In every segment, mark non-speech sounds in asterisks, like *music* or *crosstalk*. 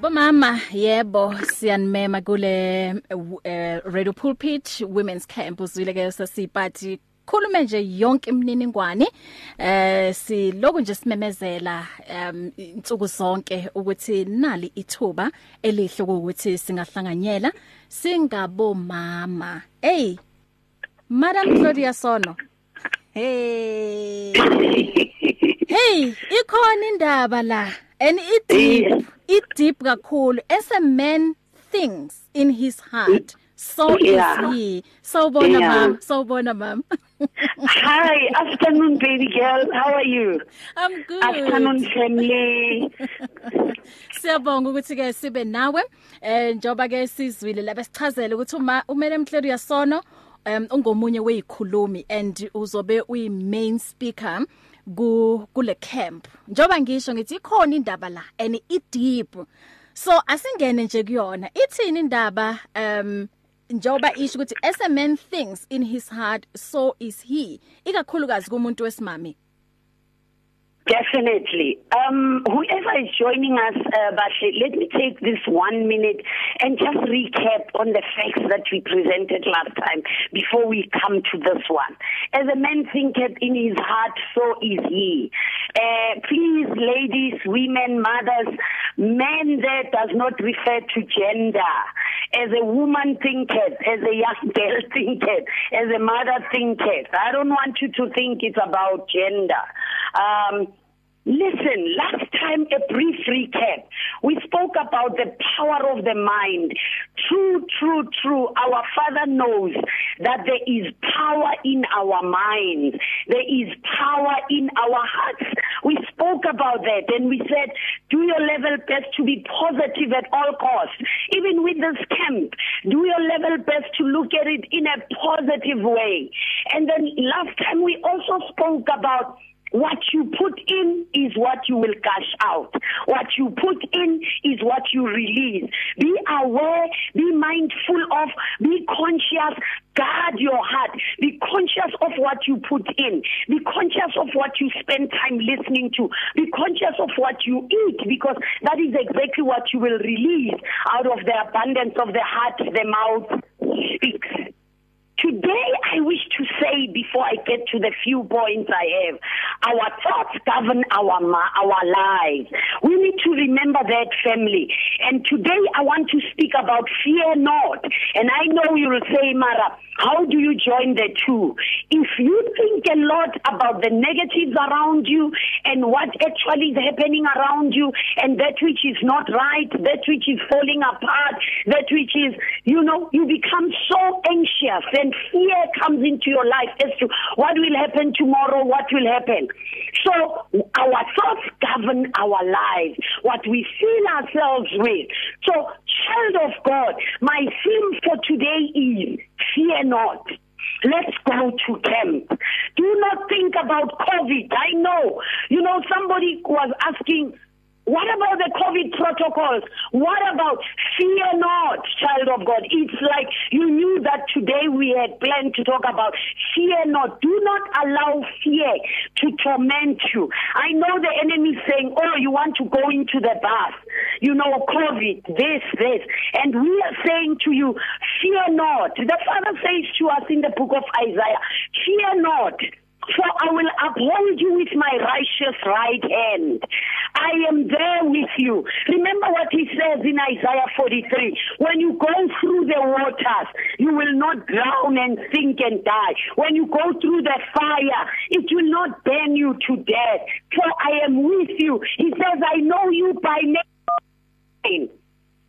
bomama yebo siyanimema kule uh, Radio Pulpit Women's Camp uzwile ke sasiphathi khulume nje yonke imininingwane. Eh siloku nje simemezela um insuku zonke ukuthi nali ithuba elihle ukuthi singahlanganyela. Singabomama. Hey Madam Claudia Sono. Hey. *laughs* hey ikhona indaba la and it deep it deep kakhulu. As a man thinks in his heart so yeah. is he. Sawubona yeah. mama sawubona mama Hi afternoon baby girl. How are you? I'm good. Afternoon family. Siyabonga ukuthi ke sibe nawe eh njoba ke sizwile la besichazele ukuthi uma umele Mhleli yasono um ungomunye weyikhulumi and uzobe uyi main speaker. Ku kule camp. Njoba ngisho ngithi ikhona indaba la and it deep so asingene nje kuyona. Ithini indaba um njoba isho ukuthi as a man thinks in his heart so is he. Ikakhulukazi kumuntu wesimami Definitely. Um, whoever is joining us, uh, Bashe, let me take this one minute and just recap on the facts that we presented last time before we come to this one. As a man thinketh in his heart, so is he. Uh, please, ladies, women, mothers, men there does not refer to gender. As a woman thinketh, as a young *laughs* girl thinketh, as a mother thinketh. I don't want you to think it's about gender. Um, Listen, last time a brief recap. We spoke about the power of the mind. True, true, true. Our Father knows that there is power in our minds. There is power in our hearts. We spoke about that and we said, do your level best to be positive at all costs. Even with this camp, do your level best to look at it in a positive way. And then last time we also spoke about What you put in is what you will cash out. What you put in is what you release. Be aware, be mindful of, be conscious, guard your heart. Be conscious of what you put in. Be conscious of what you spend time listening to. Be conscious of what you eat because that is exactly what you will release out of the abundance of the heart, the mouth speaks. Today, I wish to say before I get to the few points I have, our thoughts govern our our lives. We need to remember that family. And today, I want to speak about fear not. And I know you will say, Mara, how do you join the two? If you think a lot about the negatives around you and what actually is happening around you, and that which is not right, that which is falling apart, that which is, you know, you become so anxious and and fear comes into your life as to what will happen tomorrow, what will happen. So our thoughts govern our lives, what we fill ourselves with. So child of God, my theme for today is fear not. Let's go to camp. Do not think about COVID. I know. You know, somebody was asking What about the COVID protocols? What about fear not, child of God? It's like you knew that today we had planned to talk about fear not. Do not allow fear to torment you. I know the enemy saying, oh, you want to go into the bath. You know, COVID, this, this. And we are saying to you, fear not. The Father says to us in the book of Isaiah, fear not. For I will uphold you with my righteous right hand. I am there with you. Remember what he says in Isaiah 43. When you go through the waters, you will not drown and sink and die. When you go through the fire, it will not burn you to death. For I am with you. He says, I know you by name.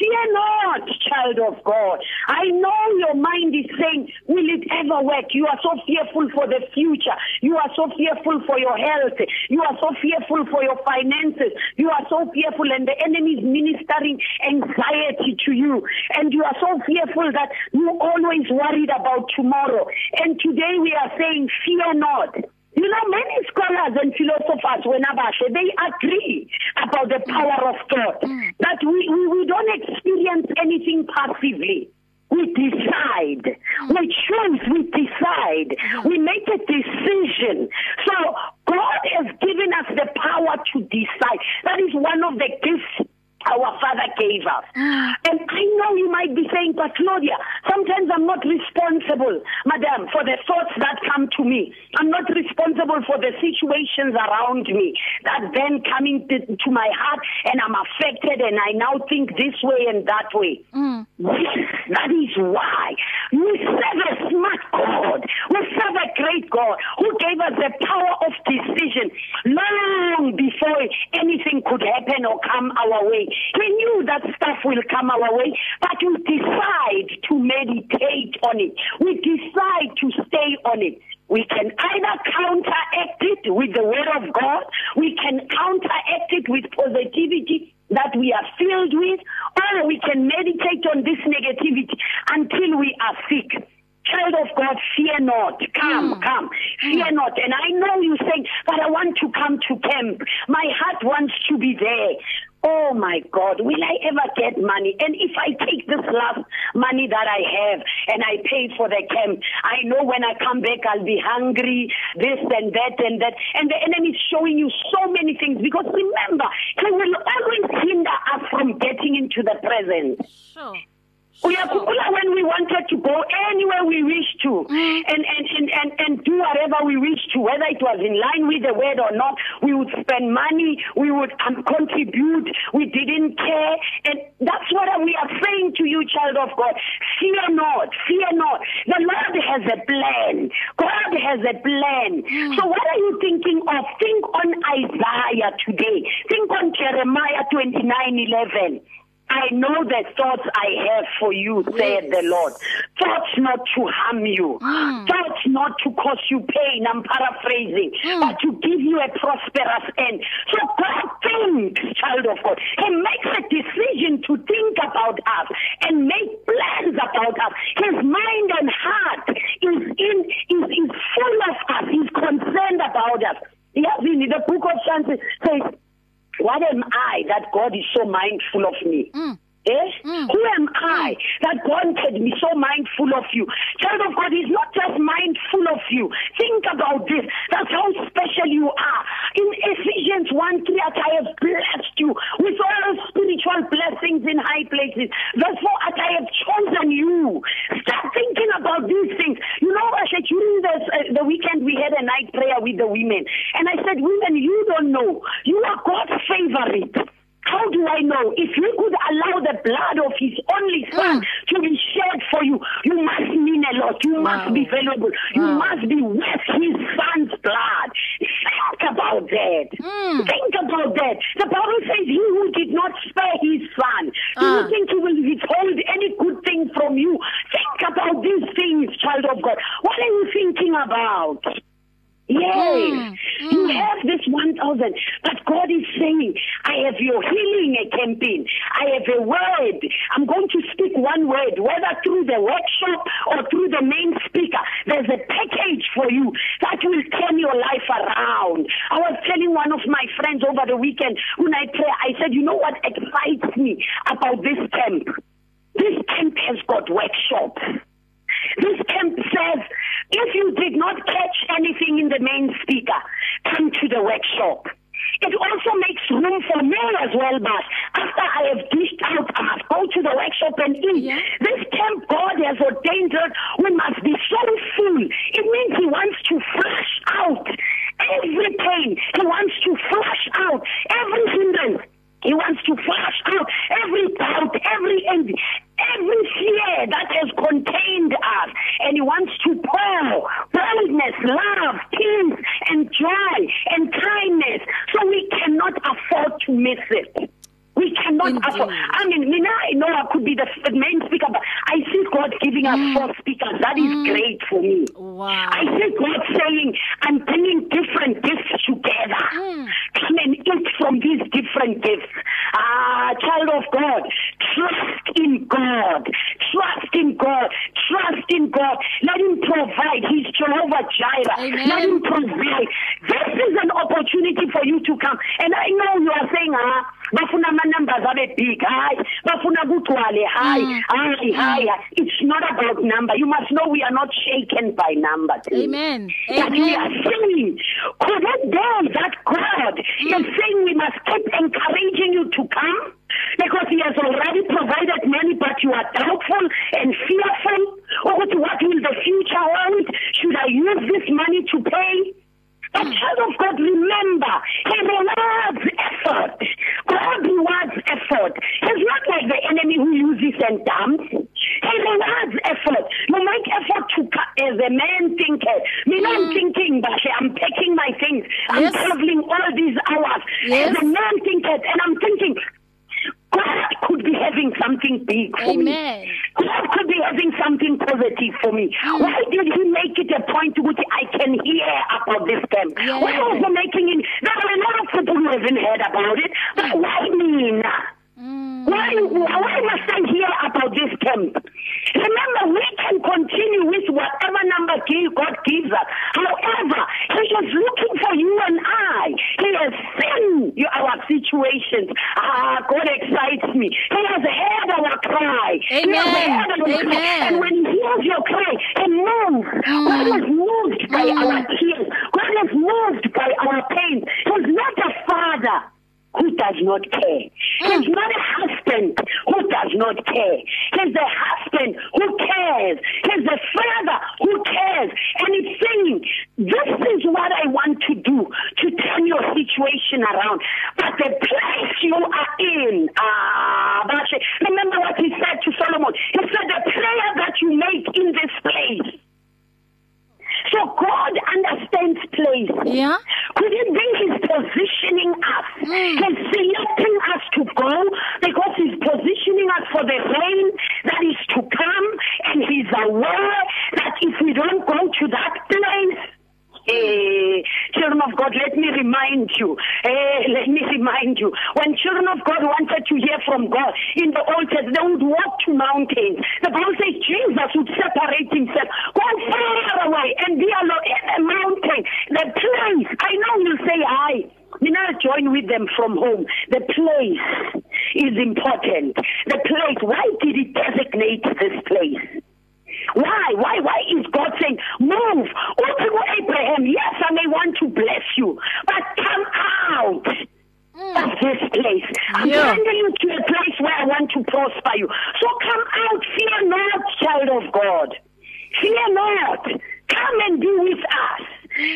Fear not, child of God. I know your mind is saying, will it ever work? You are so fearful for the future. You are so fearful for your health. You are so fearful for your finances. You are so fearful and the enemy is ministering anxiety to you. And you are so fearful that you always worried about tomorrow. And today we are saying, fear not. You know, many scholars and philosophers, when Abashe, they agree about the power of God. Mm. That we, we, we don't experience anything passively. We decide. Mm. We choose. We decide. Mm. We make a decision. So God has given us the power to decide. That is one of the gifts our Father gave us. Mm. And I know you might be saying, but Claudia, sometimes I'm not responsible, madam, for the thoughts that come to me. I'm not responsible for the situations around me that then come into to my heart and I'm affected and I now think this way and that way. Mm. That is why we serve a smart God. We serve a great God who gave us the power of decision long before anything could happen or come our way. He knew that stuff will come our way, but we decide to meditate on it. We decide to stay on it. We can either counteract it with the word of God, we can counteract it with positivity that we are filled with, or we can meditate on this negativity until we are sick. Child of God, fear not. Come, Mm. come. Fear not. And I know you saying, but I want to come to camp. My heart wants to be there. Oh my God, will I ever get money? And if I take this last money that I have and I pay for the camp, I know when I come back I'll be hungry, this and that and that. And the enemy is showing you so many things because remember, he will always hinder us from getting into the present. Sure. Uyakhumbula wanted to go anywhere we wish to Mm. and, and, and, and, and do whatever we wish to, whether it was in line with the word or not, we would spend money, we would um, contribute, we didn't care. And that's what we are saying to you, child of God. Fear not, fear not. The Lord has a plan. God has a plan. So what are you thinking of? Think on Isaiah today. Think on Jeremiah 29, 11. I know the thoughts I have for you, said the Lord. Thoughts not to harm you. Mm. Thoughts not to cause you pain. I'm paraphrasing. Mm. But to give you a prosperous end. So God thinks, child of God. He makes a decision to think about us and make plans about us. His mind and heart is in is, is full of us. He's concerned about us. Yes, in the book of Psalms says, what am I that God is so mindful of me? Mm. Eh? Mm. Who am I that God can be so mindful of you? Child of God is not just mindful of you. Think about this. That's how special you are. In Ephesians 1 3, as I have blessed you with all spiritual blessings in high places. Therefore, as I have chosen you. Start thinking about these things. You know, Asha, during this, uh, the weekend, we had a night prayer with the women. I said, women, you don't know. You are God's favorite. How do I know? If you could allow the blood of his only son Mm. to be shed for you, you must mean a lot. You Wow. must be valuable. You Wow. must be worth his son's blood. Think about that. Mm. Think about that. The Bible says he who did not spare his son. Do Ah. you think he will withhold any good thing from you? Think about these things, child of God. What are you thinking about? Yes, Mm, you mm. have this 1,000, but God is saying, I have your healing a campaign. I have a word. I'm going to speak one word, whether through the workshop or through the main speaker. There's a package for you that will turn your life around. I was telling one of my friends over the weekend when I pray, I said, you know what excites me about this camp? This camp has got workshops. This camp says, if you did not catch anything in the main speaker, come to the workshop. It also makes room for me as well, but after I have dished out, I must go to the workshop and eat. Yeah. This camp God has ordained that we must be so full. It means He wants to flush out every pain. He wants to flush out every hindrance. He wants to flush out every doubt, every envy, every fear that has contained us. And he wants to pour boldness, love, peace, and joy, and kindness. So we cannot afford to miss it. We cannot Indeed. afford. I mean, Mina, I know I could be the f- main speaker, but I see God giving us Mm. four speakers. That is great for me. Wow. I see God saying, I'm bringing different gifts together. Mm. Come and eat from these different gifts. Ah, child of God, trust in God. Trust in God. Trust in God. Let Him provide. He's Jehovah Jireh. Amen. Let Him provide. This is an opportunity for you to come. And I know you are saying, ah, bafuna ama-numbers abe big hayi bafuna kugcwale Mm. hayi hayi it's not about number you must know we are not shaken by numbers Amen. but we are Amen. saying, could it be that God is saying we must keep encouraging you to come? Because he has already provided many, but you are doubtful and fearful who haven't heard about it, but why me now? Mm. Why, why must I hear about this camp? Remember, we can continue with whatever number God gives us. However, He is looking for you and I. He has seen you- our situations. Ah, God excites me. He has heard our cry. He has Amen. heard our cry. Amen. And when He hears your cry, He moves. God is moved by Mm. our tears. God is moved by our pain. He's not a father who does not care. He's not a husband who does not care. He's a husband who cares. He's a father who cares. And he's saying, this is what I want to do to turn your situation around. But the place you are in, ah, Bashe, remember what he said to Solomon. He said, the prayer that you make in this place. So God understands place. Yeah. Could it be he's positioning us? Mm. He's selecting us to go because he's positioning us for the rain that is to come and he's aware that if we don't go to that place, Eh, children of God, let me remind you. Eh, let me remind you. When children of God wanted to hear from God in the Old Testament, they would walk to mountains. The Bible says Jesus would separate himself, go far away, and be alone in a mountain. The place. I know you'll say, "I." You know, join with them from home. The place is important. The place. Why did he designate this place? Why? Why? Why is God saying, move? Oh, people, Abraham, yes, I may want to bless you, but come out of this place. I'm Yeah. sending you to a place where I want to prosper you. So come out, fear not, child of God. Fear not. Come and be with us.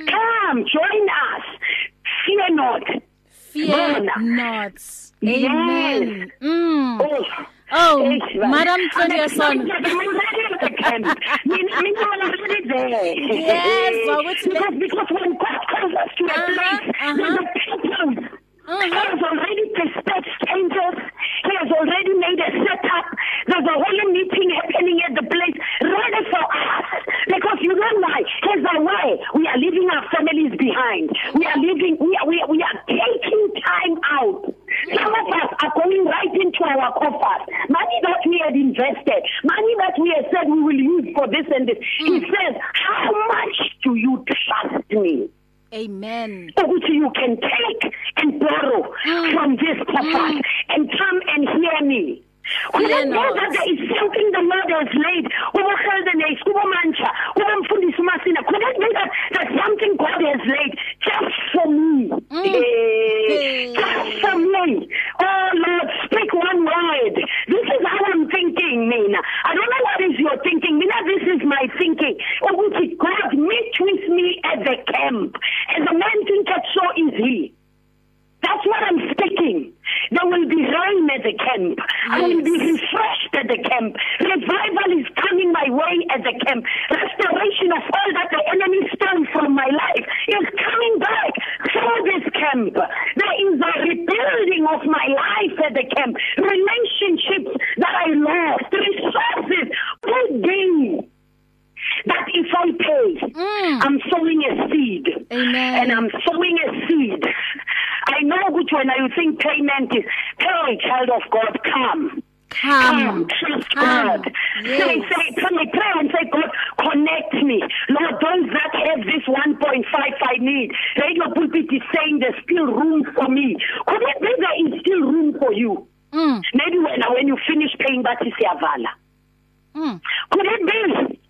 Come, join us. Fear not. Fear Bona. not. Yes. Amen. Mm. Oh. Oh, Yes. Madam Claudia Son. The camp. Mina- already there. Yes, I would say- because, because when God calls us to a place, there's a purpose. He has already dispatched angels. He has already made a setup. There's a holy meeting happening at the place ready for us. Because you know why? He's away. We are leaving our families behind. We are leaving, we are, we are, we are taking time out. Some of into our coffers. Money that we had invested, money that we had said we will use for this and this. He says, how much do you trust me? Amen. ukuthi you can take and borrow Mm. from this purpose and come and hear me. It be not. that there is something the Lord has laid over Heldenes, over Mancha, over Mfundisi Masina? Could it be that there's something God has laid just for me? Mm. Eh, Just for me. Oh Lord, speak one word. This is how I'm thinking, Mina. I don't know what is your thinking. Mina, this is my thinking. Ukuthi God meet with me at the camp. As a man thinketh, so is he. That's what I'm speaking. There will be rain at the camp. I will be refreshed at the camp. Revival is coming my way at the camp. Restoration of all that the enemy stole from my life is coming back through this camp. There is a rebuilding of my life at the camp. Relationships that I lost. Resources. Good day that if I pay, Mm. I'm sowing a seed. Amen. And I'm sowing a seed. I know which one you think payment is. Pay, child of God, come. Come. trust Come. God. Yes. Say, say, pray, pray and say, God, connect me. Lord, those that have this 1.5 I need. Radio pulpit is saying there's still room for me. Could it be there is still room for you? Mm. Maybe when, when you finish paying that is Yavala. Mm. Could it be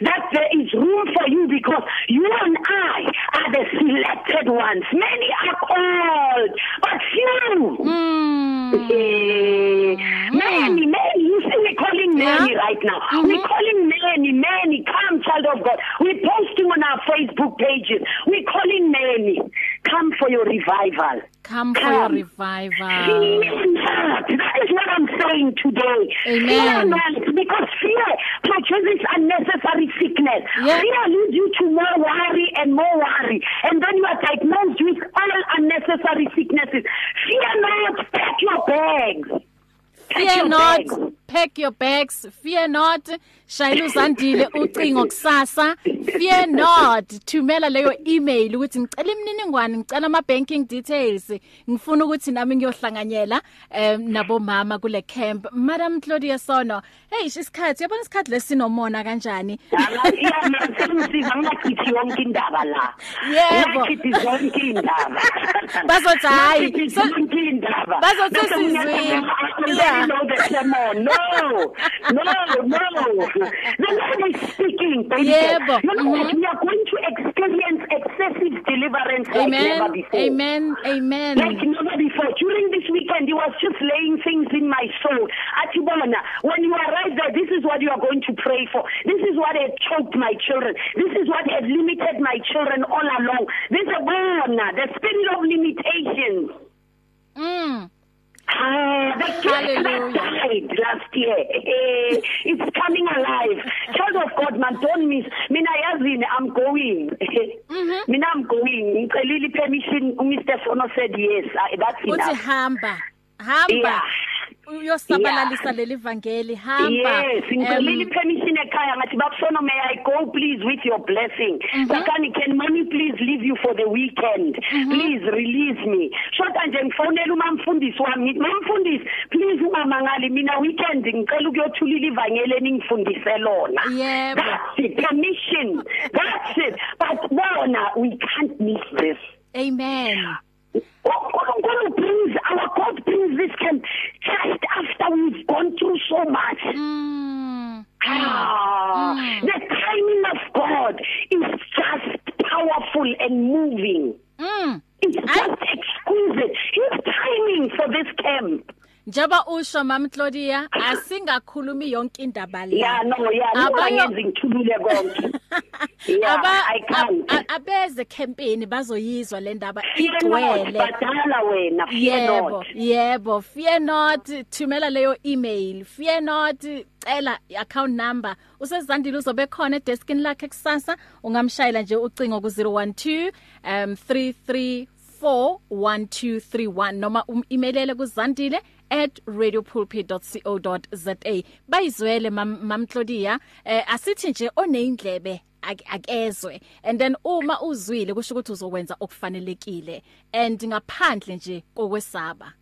that there is room for you because you and I are the selected ones? Many are called, but few. Mm. Eh, Many, many. You see me calling right now. Mm-hmm. We're calling many, many, come child of God. We're posting on our Facebook pages. We're calling many. Come for your revival. Come, come. for your revival. That is what I'm saying today. Amen. Fear because fear produces unnecessary sickness. Yeah. Fear leads you to more worry and more worry. And then you are diagnosed with all unnecessary sicknesses. Fear not, pack your bags. Fear not, pack your bags. Fear not, shayela uzandile ucingo kusasa. Fear not, thumela leyo email ukuthi ngicela imininingwane, ngicela ama banking details. Ngifuna ukuthi nami ngiyohlanganyela em nabo mama kule camp. Madam Claudia Sono, hey isikhathi, yabona isikhathi lesinomona kanjani? Yeah, masiza ngachithi yonke indaba la. Yebo. Ngachithi zonke indaba. Bazothi hayi, zonke indaba. Bazothi sizwini. Yeah. sermon. No, no, no. The Lord is speaking. Yebo. You know mm -hmm. we are going to experience excessive deliverance Amen. like never before. Amen. Amen. Like never before. During this weekend, he was just laying things in my soul. Atibona, when you arrive there, this is what you are going to pray for. This is what had choked my children. This is what had limited my children all along. This is the spirit of limitations. Mm. Died last year. Eh, it's coming alive. Child of God, man, don't miss. Mina yazini, I'm going. Mhm. Mina I'm going. Ngicelile permission. Mr. Sono said yes. I, that's Uthi enough. hamba. Hamba. Yeah. Uyosabalalisa leli vangeli hamba Yes, ngicelile permission ekhaya ngathi babusono may I go please with your blessing. Mhm. Sakani can mommy please leave you for the weekend. Mhm. Please release me. Shota nje ngifonela umamfundisi wami mamfundisi please ungamangali mina weekend ngicela ukuyothulila ivangeli eningifundise lona. Yebo. Permission. That's it. But bona we can't miss this. amen uNkulunkulu brings our God brings this camp just after we've gone through so much. mm. Ah, Mm. the timing of God is just powerful and moving. Mm. It's just exquisite. His timing for this camp. Njoba usho Mam Claudia asingakhulumi yonke indaba le. Yeah, no, yeah, no, Abayo- angenzi ngithulule konke. Yeah, Aba I can't. a- a- abeze campaign bazoyizwa le ndaba Fear not, igcwele. badala wena, fear Yebo, not. yebo, fear not, thumela leyo email. Fear not, cela account number. Usezandile uzobe khona edeskini lakhe kusasa, ungamshayela nje ucingo ku 012 um 3341231 noma umeilele kuzandile at radiopulpit.co.za bayizwele mam, mam Claudia. Eh asithi nje oneindlebe ak- akezwe. And then uma uzwile kusho ukuthi uzokwenza okufanelekile. And ngaphandle nje kokwesaba.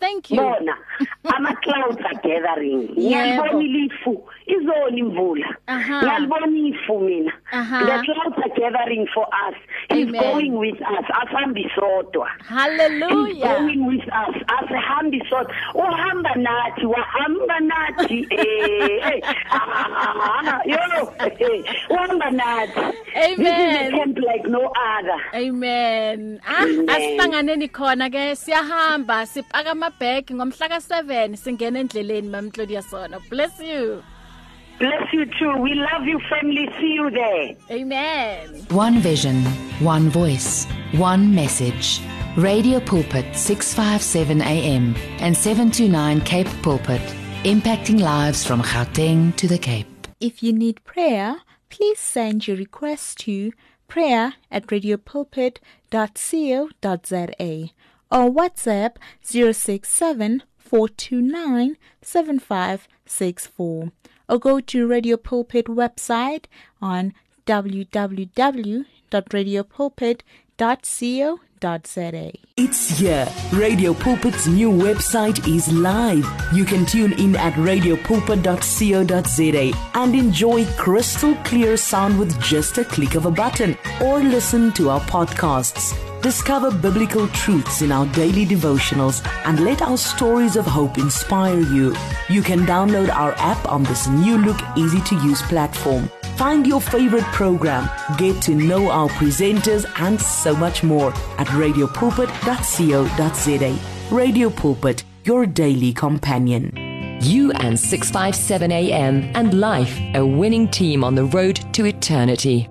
Thank you. Bona ama clouds are gathering. Yebo. ngiyabona ilifu izona imvula Aha. ngiyabona ifu mina. Aha. the clouds are gathering for us he's Amen. going with us asambi sodwa He's hallelujah going with us asihambi sodwa uhamba nathi wahamba nathi eh eh, ah, yo eh, *laughs* uhamba nathi this is Amen. a camp like no other Amen. Ah, Amen. asihlanganeni khona ke siyahamba sipaka ama bag ngomhla ka 7 singena endleleni mam Claudia Sona. Bless you. Bless you too we love you family see you there Amen. One vision, one voice, one message. Radio Pulpit 657 AM and 729 Cape Pulpit, impacting lives from Gauteng to the Cape. If you need prayer, please send your request to prayer at radiopulpit.co.za or WhatsApp 067 429 7564 or go to Radio Pulpit website on www.radiopulpit.co.za. It's here. Radio Pulpit's new website is live. You can tune in at radiopulpit.co.za and enjoy crystal clear sound with just a click of a button or listen to our podcasts. Discover biblical truths in our daily devotionals and let our stories of hope inspire you. You can download our app on this new look, easy to use platform. Find your favorite program, get to know our presenters, and so much more at radiopulpit.co.za. Radio Pulpit, your daily companion. You and 657 AM and life, a winning team on the road to eternity.